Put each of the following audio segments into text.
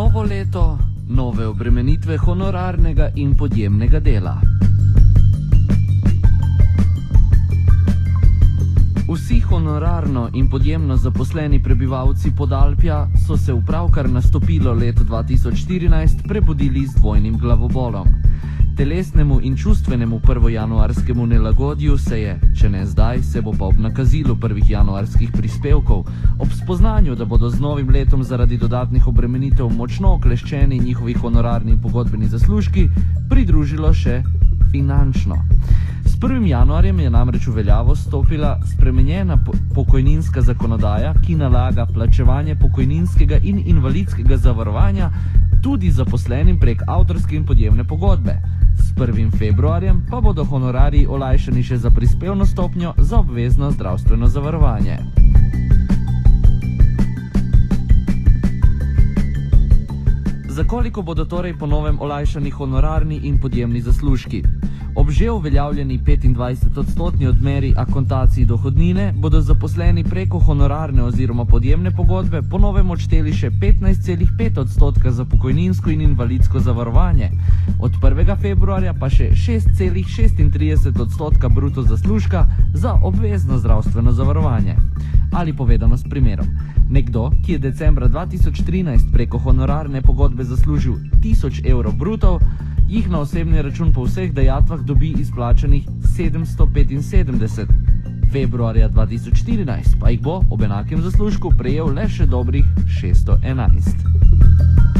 Novo leto, nove obremenitve honorarnega in podjemnega dela. Vsi honorarno in podjemno zaposleni prebivalci Podalpja so se v pravkar nastopilo leto 2014 prebudili z dvojnim glavobolom. Telesnemu in čustvenemu prvojanuarskemu nelagodju se je, če ne zdaj, se bo pa ob nakazilu prvih januarskih prispevkov, ob spoznanju, da bodo z novim letom zaradi dodatnih obremenitev močno okleščeni njihovi honorarni in pogodbeni zaslužki, pridružilo še finančno. S 1. januarjem je namreč v veljavo stopila spremenjena po pokojninska zakonodaja, ki nalaga plačevanje pokojninskega in invalidskega zavarovanja tudi zaposlenim prek avtorske in podjemne pogodbe. S 1. februarjem pa bodo honorari olajšani še za prispevno stopnjo za obvezno zdravstveno zavarovanje. Koliko bodo torej po novem olajšani honorarni in podjemni zaslužki? Ob že uveljavljeni 25-odstotni odmeri akontaciji dohodnine bodo zaposleni preko honorarne oziroma podjemne pogodbe po novem odšteli še 15,5 odstotka za pokojninsko in invalidsko zavarovanje, od 1. februarja pa še 6,36 odstotka bruto zaslužka za obvezno zdravstveno zavarovanje. Ali povedano s primerom, nekdo, ki je decembra 2013 preko honorarne pogodbe zaslužil 1000 evrov brutov, jih na osebni račun po vseh dejatvah dobi izplačanih 775. Februarja 2014 pa jih bo ob enakem zaslužku prejel le še dobrih 611.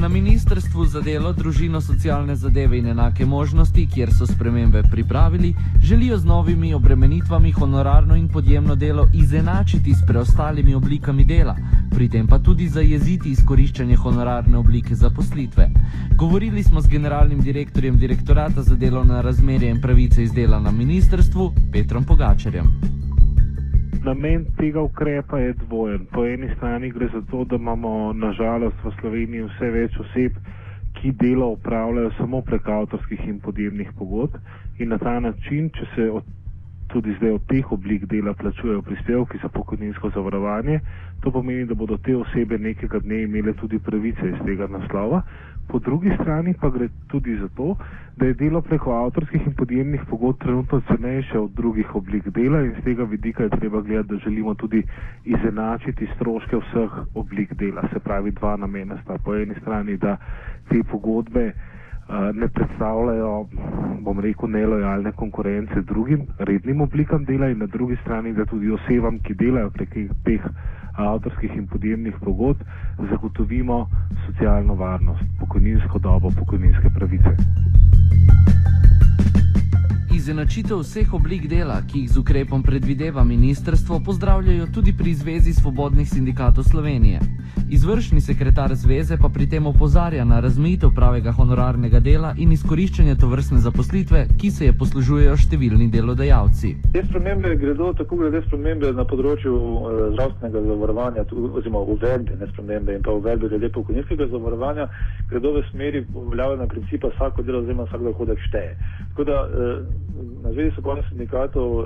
Na Ministrstvu za delo, družino, socialne zadeve in enake možnosti, kjer so spremembe pripravili, želijo z novimi obremenitvami honorarno in podjemno delo izenačiti s preostalimi oblikami dela, pri tem pa tudi zajeziti izkoriščanje honorarne oblike zaposlitve. Govorili smo z generalnim direktorjem direktorata za delovna razmerja in pravice iz dela na ministrstvu, Petrom Pogačarjem. Namen tega ukrepa je dvojen. Po eni strani gre za to, da imamo nažalost v Sloveniji vse več oseb, ki delo upravljajo samo prek avtorskih in podjemnih pogodb in na ta način, če se od, tudi zdaj od teh oblik dela plačujejo prispevki za pokojninsko zavarovanje, to pomeni, da bodo te osebe nekega dne imele tudi pravice iz tega naslova. Po drugi strani pa gre tudi za to, da je delo preko avtorskih in podjemnih pogodb trenutno cenejše od drugih oblik dela in z tega vidika je treba gledati, da želimo tudi izenačiti stroške vseh oblik dela. Se pravi, dva namena sta. Po eni strani, da te pogodbe uh, ne predstavljajo, bom rekel, nelojalne konkurence drugim rednim oblikam dela in na drugi strani, da tudi osebam, ki delajo prek teh avtorskih in podjemnih pogodb, zagotovimo socialno varnost, pokojninsko dobo, pokojninske pravice. Izenačitev vseh oblik dela, ki jih z ukrepom predvideva ministrstvo, pozdravljajo tudi pri Zvezi svobodnih sindikatov Slovenije. Izvršni sekretar zveze pa pri tem opozarja na razmejitev pravega honorarnega dela in izkoriščanje tovrstne zaposlitve, ki se je poslužujejo številni delodajalci. Te spremembe gredo tako glede spremembe na področju eh, zdravstvenega zavarovanja, oziroma uvedbe, ne spremembe in pa uvedbe glede pokojninskega zavarovanja, gredo v smeri uveljavljanja principa vsako delo oziroma vsak dohodek šteje. Tako da eh, na Zvezi svobodnih sindikatov uh,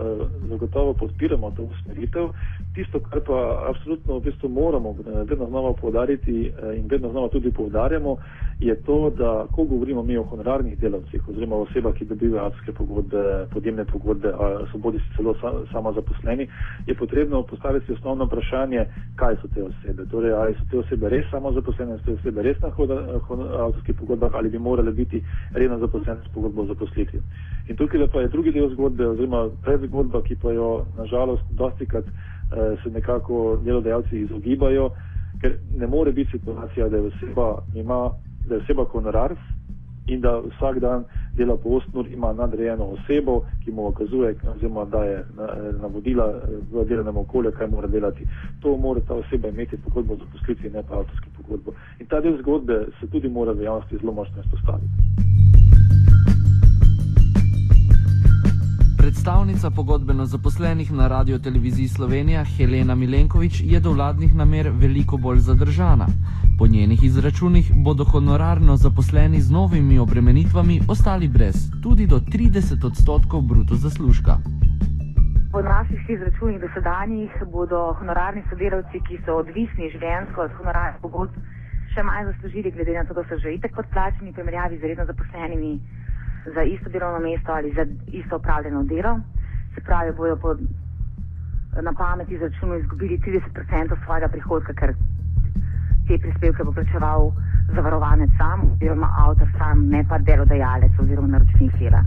zagotovo podpiramo to usmeritev. Tisto, kar pa absolutno v bistvu moramo vedno znova povdariti uh, in vedno znova tudi povdarjamo, je to, da ko govorimo mi o honorarnih delavcih oziroma osebah, ki dobivajo avtorske pogodbe, podjemne pogodbe, a so bodi si celo sa, samo zaposleni, je potrebno postaviti osnovno vprašanje, kaj so te osebe. Torej, ali so te osebe res samo zaposlene, so te osebe res na avtorskih pogodbah ali bi morale biti redno zaposlene s pogodbo o zaposlitvi. In tukaj pa je drugi del zgodbe oziroma predzgodba, ki pa jo nažalost dosti krat eh, se nekako delodajalci izogibajo, ker ne more biti situacija, da je oseba ima da je oseba honorar in da vsak dan dela po ostnur, ima nadrejeno osebo, ki mu okazuje, oziroma daje navodila v delovnem okolju, kaj mora delati. To mora ta oseba imeti pogodbo za poslitvi, ne pa avtorski pogodbo. In ta del zgodbe se tudi mora v javnosti zelo močno izpostaviti. Predstavnica pogodbeno zaposlenih na Radio Televiziji Slovenija Helena Milenkovič je do vladnih namer veliko bolj zadržana. Po njenih izračunih bodo honorarno zaposleni z novimi obremenitvami ostali brez tudi do 30 odstotkov bruto zaslužka. Po naših izračunih dosedanjih bodo honorarni sodelavci, ki so odvisni življenjsko od honorarnih pogodb, še manj zaslužili, glede na to, da so že itek podplačeni v primerjavi z redno zaposlenimi za isto delovno mesto ali za isto upravljeno delo. Se pravi, bodo po, na pamet izračunu izgubili 30% svojega prihodka, ker te prispevke bo plačeval zavarovanec sam oziroma avtor sam, ne pa delodajalec oziroma naročnik dela.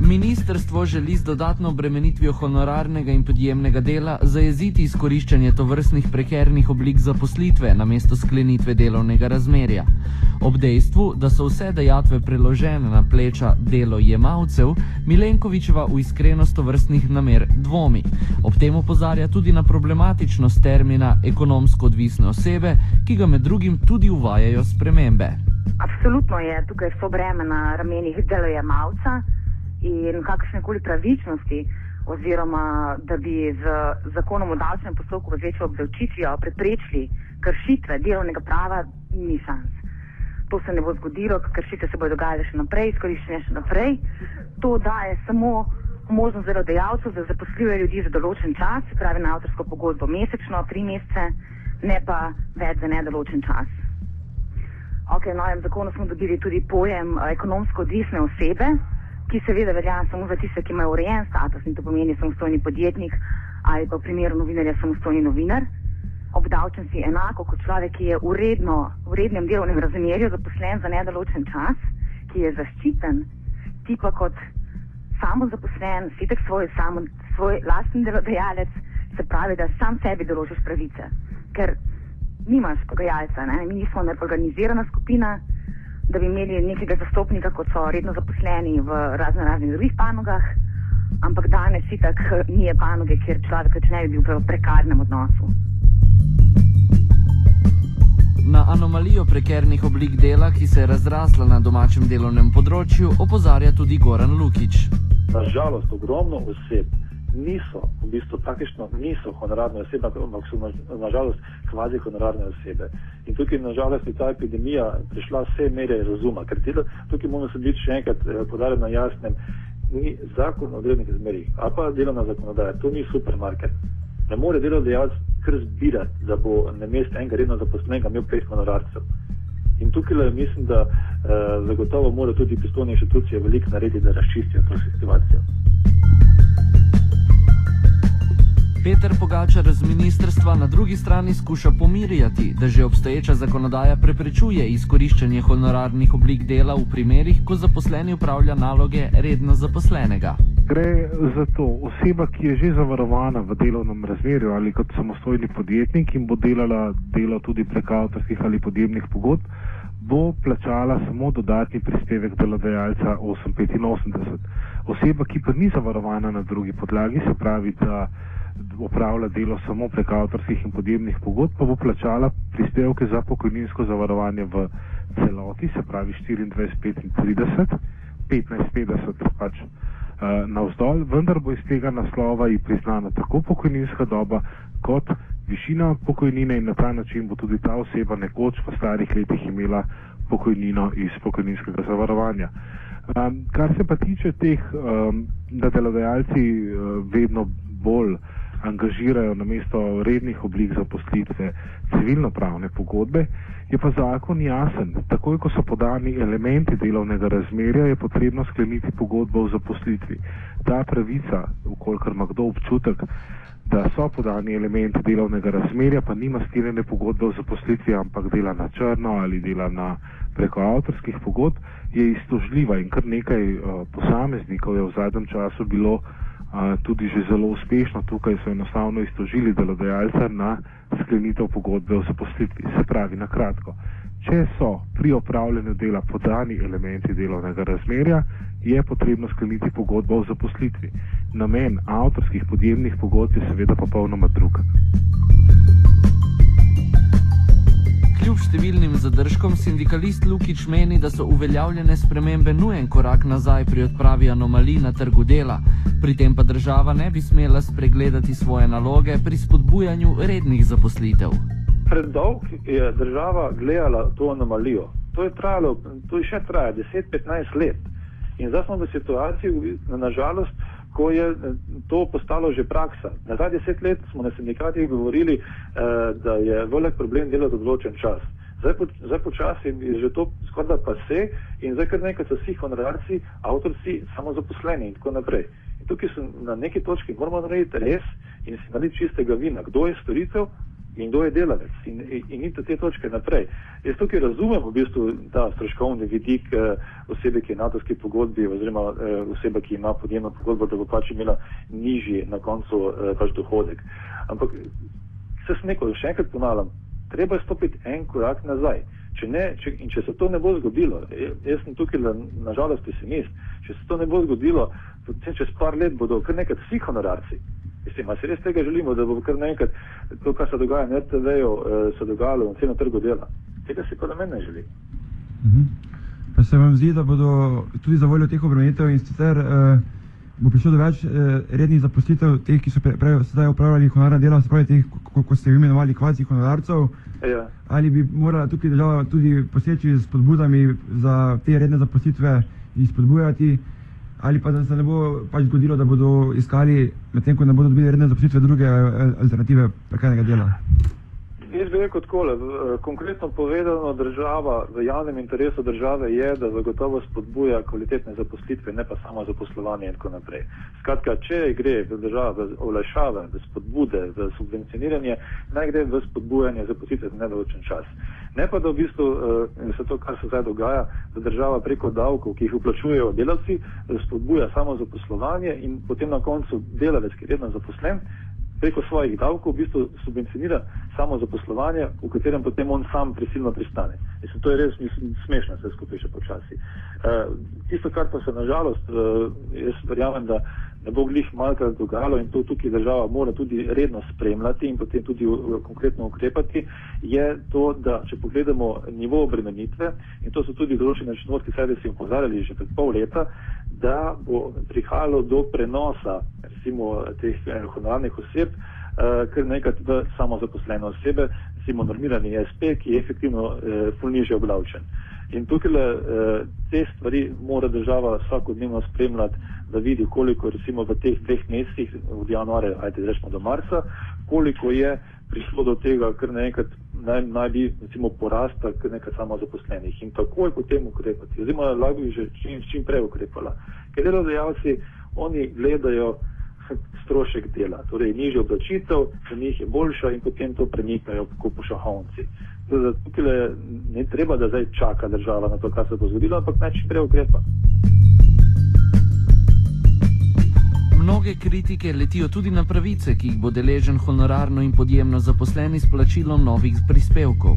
Ministrstvo želi z dodatno obremenitvijo honorarnega in podjemnega dela zajeziti izkoriščanje tovrstnih prekernih oblik zaposlitve namesto sklenitve delovnega razmerja. Ob dejstvu, da so vse dejatve preložene na pleča delojemalcev, Milenkovičeva v iskrenost tovrstnih namer dvomi. Ob tem opozarja tudi na problematičnost termina ekonomsko odvisne osebe, ki ga med drugim tudi uvajajo spremembe. Absolutno je tukaj so breme na ramenih delojemalca in kakršne koli pravičnosti, oziroma da bi z zakonom o davčnem postopku z večjo obdavčitvijo preprečili kršitve delovnega prava, ni šans. To se ne bo zgodilo, kršitve se bodo dogajale še naprej, izkoriščene še naprej. To daje samo možnost delodajalcev, da zaposlijo ljudi za določen čas, pravi na avtorsko pogodbo mesečno, tri mesece, ne pa več za nedoločen čas. Ok, v novem zakonu smo dobili tudi pojem ekonomsko odvisne osebe, ki seveda velja samo za tiste, ki imajo urejen status in to pomeni samostojni podjetnik ali pa v primeru novinarja samostojni novinar. Obdavčen si enako kot človek, ki je uredno, v rednem delovnem razmerju zaposlen za nedoločen čas, ki je zaščiten, ti pa kot samozaposlen, si tak svoj, samo, svoj lasten delodajalec, se pravi, da sam sebi določiš pravice. Ker nimaš pogajalca, mi nismo organizirana skupina, da bi imeli nekega zastopnika, kot so redno zaposleni v razno raznih drugih panogah, ampak danes itak ni panoge, kjer človek več ne bi bil v prekarnem odnosu. Na anomalijo prekernih oblik dela, ki se je razrasla na domačem delovnem področju, opozarja tudi Goran Lukič. Nažalost, ogromno oseb niso, v bistvu praktično niso honorarne osebe, ampak so nažalost na kvazi honorarne osebe. In tukaj nažalost je ta epidemija prišla vse mere razuma, ker tila, tukaj moramo se biti še enkrat eh, podarjati na jasnem, ni zakon o delovnih razmerih, a pa delovna zakonodaja, to ni supermarket. Ne more delodajalec kar zbirati, da bo na mest enega redno zaposlenega imel pet honorarcev. In tukaj mislim, da eh, zagotovo mora tudi pristojne inštitucije veliko narediti, da razčistijo to situacijo. Peter Pogačar z ministrstva na drugi strani skuša pomirjati, da že obstoječa zakonodaja preprečuje izkoriščanje honorarnih oblik dela v primerih, ko zaposleni upravlja naloge redno zaposlenega. Gre za to, oseba, ki je že zavarovana v delovnem razmerju ali kot samostojni podjetnik in bo delala delo tudi prek avtorskih ali podjemnih pogodb, bo plačala samo dodatni prispevek delodajalca 885. Oseba, ki pa ni zavarovana na drugi podlagi, se pravi, da opravlja delo samo prek avtorskih in podjemnih pogodb, pa bo plačala prispevke za pokojninsko zavarovanje v celoti, se pravi 24,35, 15,50 pač uh, navzdol, vendar bo iz tega naslova ji priznana tako pokojninska doba kot višina pokojnine in na ta način bo tudi ta oseba nekoč v starih letih imela pokojnino iz pokojninskega zavarovanja. Um, kar se pa tiče teh, um, da delodajalci uh, vedno bolj angažirajo na mesto rednih oblik zaposlitve civilno-pravne pogodbe, je pa zakon jasen. Takoj, ko so podani elementi delovnega razmerja, je potrebno skleniti pogodbo o zaposlitvi. Ta pravica, ukolikor ima kdo občutek, da so podani elementi delovnega razmerja, pa nima sklenjene pogodbe o zaposlitvi, ampak dela na črno ali dela na preko avtorskih pogodb, je istožljiva in kar nekaj uh, posameznikov je v zadnjem času bilo tudi že zelo uspešno. Tukaj so enostavno istožili delodajalca na sklenitev pogodbe o zaposlitvi. Se pravi, na kratko, če so pri opravljanju dela podani elementi delovnega razmerja, je potrebno skleniti pogodbo o zaposlitvi. Namen avtorskih podjemnih pogodb je seveda popolnoma drug. Kljub številnim zadržkom sindikalist Lukič meni, da so uveljavljene spremembe nujen korak nazaj pri odpravi anomalij na trgu dela. Pri tem pa država ne bi smela spregledati svoje naloge pri spodbujanju rednih zaposlitev. Predolg je država gledala to anomalijo. To je trajalo, to je še traja 10-15 let. In zdaj smo v situaciji, nažalost, ko je eh, to postalo že praksa. Na zadnjih deset let smo na sindikatih govorili, eh, da je velik problem delati določen čas. Zdaj, po, zdaj počasi je že to skorda pa se in zdaj kar nekaj so vsi honorarci, avtorci, samozaposleni in tako naprej. In tukaj so na neki točki moramo narediti res in si narediti čistega vina, kdo je storitev, in kdo je delavec in, in, in iti te točke naprej. Jaz tukaj razumem v bistvu ta stroškovni vidik eh, osebe, ki je na tovski pogodbi oziroma eh, osebe, ki ima podjemno pogodbo, da bo pač imela nižji na koncu eh, pač dohodek. Ampak se s neko, še enkrat ponavljam, treba je stopiti en korak nazaj. Če ne, če, in če se to ne bo zgodilo, jaz sem tukaj nažalost pesimist, če se to ne bo zgodilo, potem čez par let bodo kar nekaj vsi honorarci, Mislim, ali se res tega želimo, da bo kar naenkrat to, kar se dogaja na RTV-ju, eh, se dogajalo na celem trgu dela? Tega si parlament ne želi. Mhm. Pa se vam zdi, da bodo tudi za voljo teh obremenitev in sicer uh, bo prišlo do več uh, rednih zaposlitev, teh, ki so pre, pre, sedaj upravljali honorarna dela, se pravi teh, ko, ko ste imenovali kvazi honorarcev? Ja. Ali bi morala tukaj država tudi poseči s podbudami za te redne zaposlitve in spodbujati? ali pa da se ne bo pač zgodilo, da bodo iskali, medtem ko ne bodo dobili redne zaposlitve, druge eh, alternative prekarnega dela. Jaz bi rekel tako, eh, konkretno povedano, država v javnem interesu države je, da zagotovo spodbuja kvalitetne zaposlitve, ne pa samo zaposlovanje in tako naprej. Skratka, če gre v državo v olajšave, v spodbude, v subvencioniranje, naj gre v spodbujanje zaposlitve za nedoločen čas. Ne pa da v bistvu uh, se to, kar se zdaj dogaja, da država preko davkov, ki jih uplačujejo delavci, spodbuja samo zaposlovanje in potem na koncu delavec, ki je redno zaposlen, preko svojih davkov v bistvu subvencionira samo zaposlovanje, v katerem potem on sam prisilno pristane. Mislim, to je res mislim, smešno, vse skupaj še počasi. Uh, tisto, kar pa se nažalost, uh, jaz verjamem, da ne bo glih malkrat dogajalo in to tukaj država mora tudi redno spremljati in potem tudi konkretno ukrepati, je to, da če pogledamo nivo obremenitve in to so tudi določene računovodske servisi opozarjali že pred pol leta, da bo prihajalo do prenosa recimo teh eh, honorarnih oseb, eh, kar nekrat v samozaposlene osebe, recimo normirani SP, ki je efektivno eh, fulniže obdavčen. In tukaj eh, te stvari mora država vsakodnevno spremljati, da vidi, koliko recimo v teh dveh mesecih, od januarja, ajde rečemo do marca, koliko je prišlo do tega, kar naenkrat naj, naj bi recimo porasta kar nekaj samozaposlenih in takoj potem ukrepati. Oziroma, lahko bi že čim, čim prej ukrepala. Ker delodajalci, oni gledajo strošek dela, torej nižjo obdavčitev, za njih je boljša in potem to premikajo kot pošahovci. Tukaj ne treba, da zdaj čaka država na to, kar se bo zgodilo, ampak naj čim prej ukrepa. Mnoge kritike letijo tudi na pravice, ki jih bo deležen honorarno in podjemno zaposleni s plačilom novih prispevkov.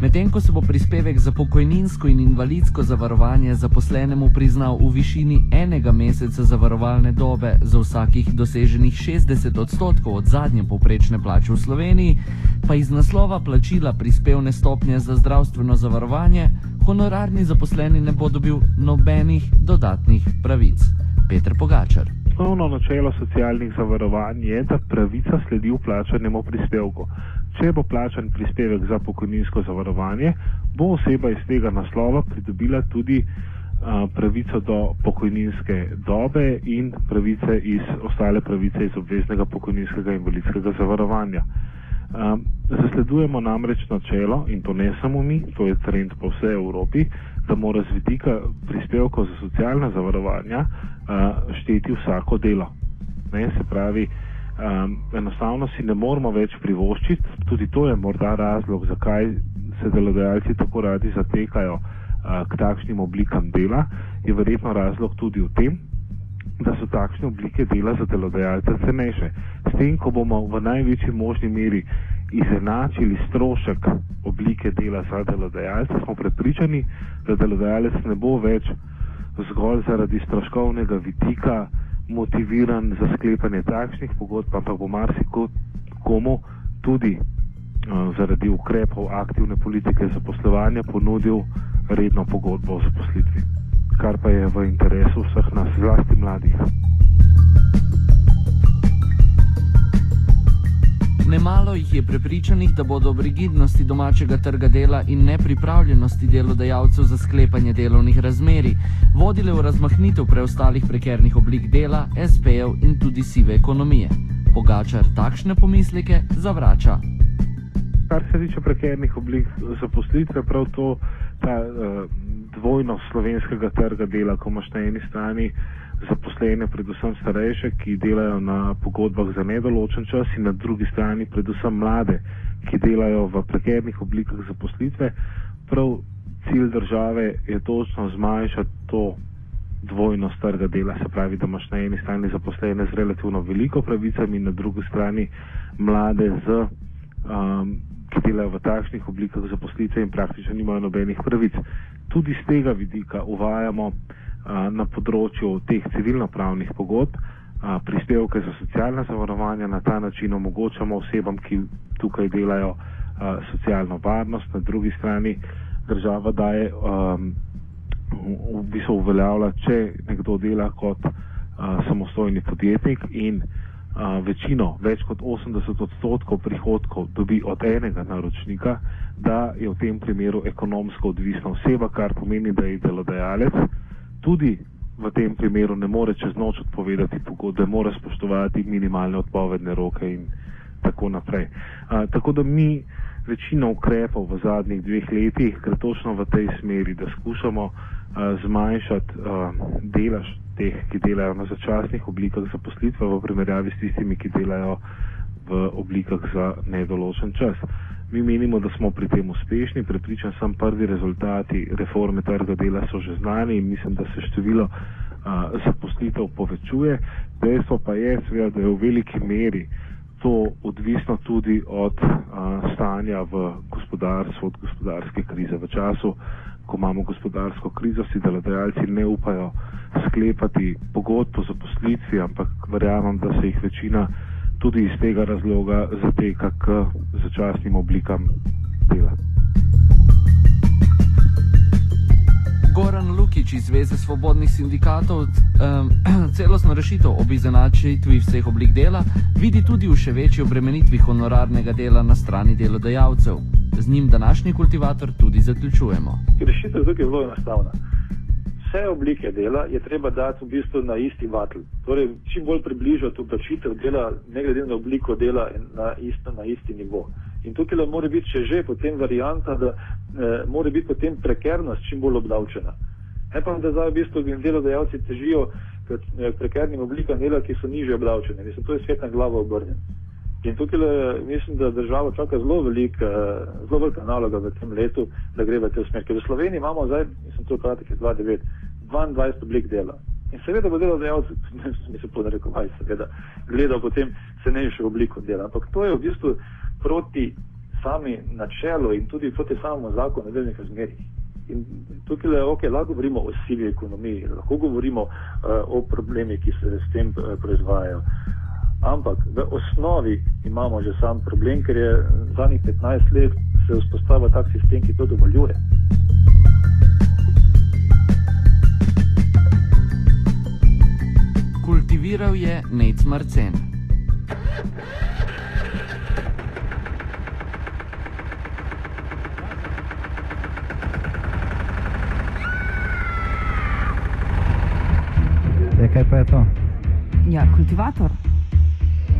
Medtem ko se bo prispevek za pokojninsko in invalidsko zavarovanje zaposlenemu priznal v višini enega meseca zavarovalne dobe za vsakih doseženih 60 odstotkov od zadnje povprečne plače v Sloveniji, pa iz naslova plačila prispevne stopnje za zdravstveno zavarovanje honorarni zaposleni ne bo dobil nobenih dodatnih pravic. Petr Pogačar osnovno načelo socialnih zavarovanj je, da pravica sledi vplačanemu prispevku. Če bo plačan prispevek za pokojninsko zavarovanje, bo oseba iz tega naslova pridobila tudi pravico do pokojninske dobe in pravice iz, ostale pravice iz obveznega pokojninskega in invalidskega zavarovanja. A, zasledujemo namreč načelo, in to ne samo mi, to je trend po vsej Evropi, da mora z vidika prispevkov za socialna zavarovanja a, šteti vsako delo. Ne, se pravi, um, enostavno si ne moramo več privoščiti, tudi to je morda razlog, zakaj se delodajalci tako radi zatekajo uh, k takšnim oblikam dela, je verjetno razlog tudi v tem, da so takšne oblike dela za delodajalce cenejše. S tem, ko bomo v največji možni meri izenačili strošek oblike dela za delodajalce, smo prepričani, da delodajalec ne bo več zgolj zaradi stroškovnega vidika motiviran za sklepanje takšnih pogodb, ampak bo marsikomu tudi uh, zaradi ukrepov aktivne politike zaposlovanja ponudil redno pogodbo o zaposlitvi, kar pa je v interesu vseh nas, zlasti mladih. Nemalo jih je prepričanih, da bodo ob rigidnosti domačega trga dela in nepripravljenosti delodajalcev za sklepanje delovnih razmeri vodile v razmahnitev preostalih prekernih oblik dela, SP-jev in tudi sive ekonomije. Pogačar takšne pomisleke zavrača. Kar se tiče prekernih oblik zaposlitve, prav to ta uh, dvojnost slovenskega trga dela, ko imaš na eni strani zaposlene, predvsem starejše, ki delajo na pogodbah za nedoločen čas in na drugi strani predvsem mlade, ki delajo v prekernih oblikah zaposlitve. Prav cilj države je točno zmanjšati to dvojnost trga dela, se pravi, da imaš na eni strani zaposlene z relativno veliko pravicami in na drugi strani mlade z, um, ki delajo v takšnih oblikah zaposlitve in praktično nimajo nobenih pravic. Tudi z tega vidika uvajamo na področju teh civilno-pravnih pogodb, prispevke za socialna zavarovanja, na ta način omogočamo osebam, ki tukaj delajo socialno varnost, na drugi strani država daje, v bistvu uveljavlja, če nekdo dela kot samostojni podjetnik in večino, več kot 80 odstotkov prihodkov dobi od enega naročnika, da je v tem primeru ekonomsko odvisna oseba, kar pomeni, da je delodajalec tudi v tem primeru ne more čez noč odpovedati pogodbe, mora spoštovati minimalne odpovedne roke in tako naprej. A, tako da mi večino ukrepov v zadnjih dveh letih gre točno v tej smeri, da skušamo a, zmanjšati a, delež teh, ki delajo na začasnih oblikah zaposlitve v primerjavi s tistimi, ki delajo v oblikah za nedoločen čas. Mi menimo, da smo pri tem uspešni, prepričan sem, prvi rezultati reforme trga dela so že znani in mislim, da se število a, zaposlitev povečuje. Dejstvo pa je, seveda, da je v veliki meri to odvisno tudi od a, stanja v gospodarstvu, od gospodarske krize. V času, ko imamo gospodarsko krizo, si delodajalci ne upajo sklepati pogodb o zaposlitvi, ampak verjamem, da se jih večina tudi iz tega razloga zateka k začasnim oblikam dela. Goran Lukič iz Zveze svobodnih sindikatov um, celostno rešitev ob izenačitvi vseh oblik dela vidi tudi v še večji obremenitvi honorarnega dela na strani delodajalcev. Z njim današnji kultivator tudi zaključujemo. Rešitev je tukaj zelo enostavna vse oblike dela je treba dati v bistvu na isti vatl. Torej, čim bolj približati obdavčitev dela, ne glede na obliko dela, na, isto, na isti nivo. In tukaj mora biti še že potem varianta, da eh, mora biti potem prekernost čim bolj obdavčena. Ne pa, da zdaj v bistvu delodajalci težijo k eh, prekernim oblikam dela, ki so niže obdavčene. Mislim, to je svet na glavo obrnjen. In tukaj le, mislim, da država čaka zelo velika, zelo velika naloga v tem letu, da gre v te smer. Ker v Sloveniji imamo zdaj, mislim, to kratek je 29, 22 oblik dela. In seveda bo delodajalec, mislim, po narekovaj, seveda, gledal potem cenejšo obliko dela. Ampak to je v bistvu proti sami načelu in tudi proti samemu zakonu delovnih razmerij. In tukaj le, ok, lahko govorimo o sivi ekonomiji, lahko govorimo uh, o problemih, ki se s tem uh, proizvajajo. Ampak v osnovi imamo že sam problem, ker je zadnjih 15 let se vzpostavil tak sistem, ki to dovoljuje. Kultiviral je Nec Marcen. Ja, kaj pa je to? Ja, kultivator.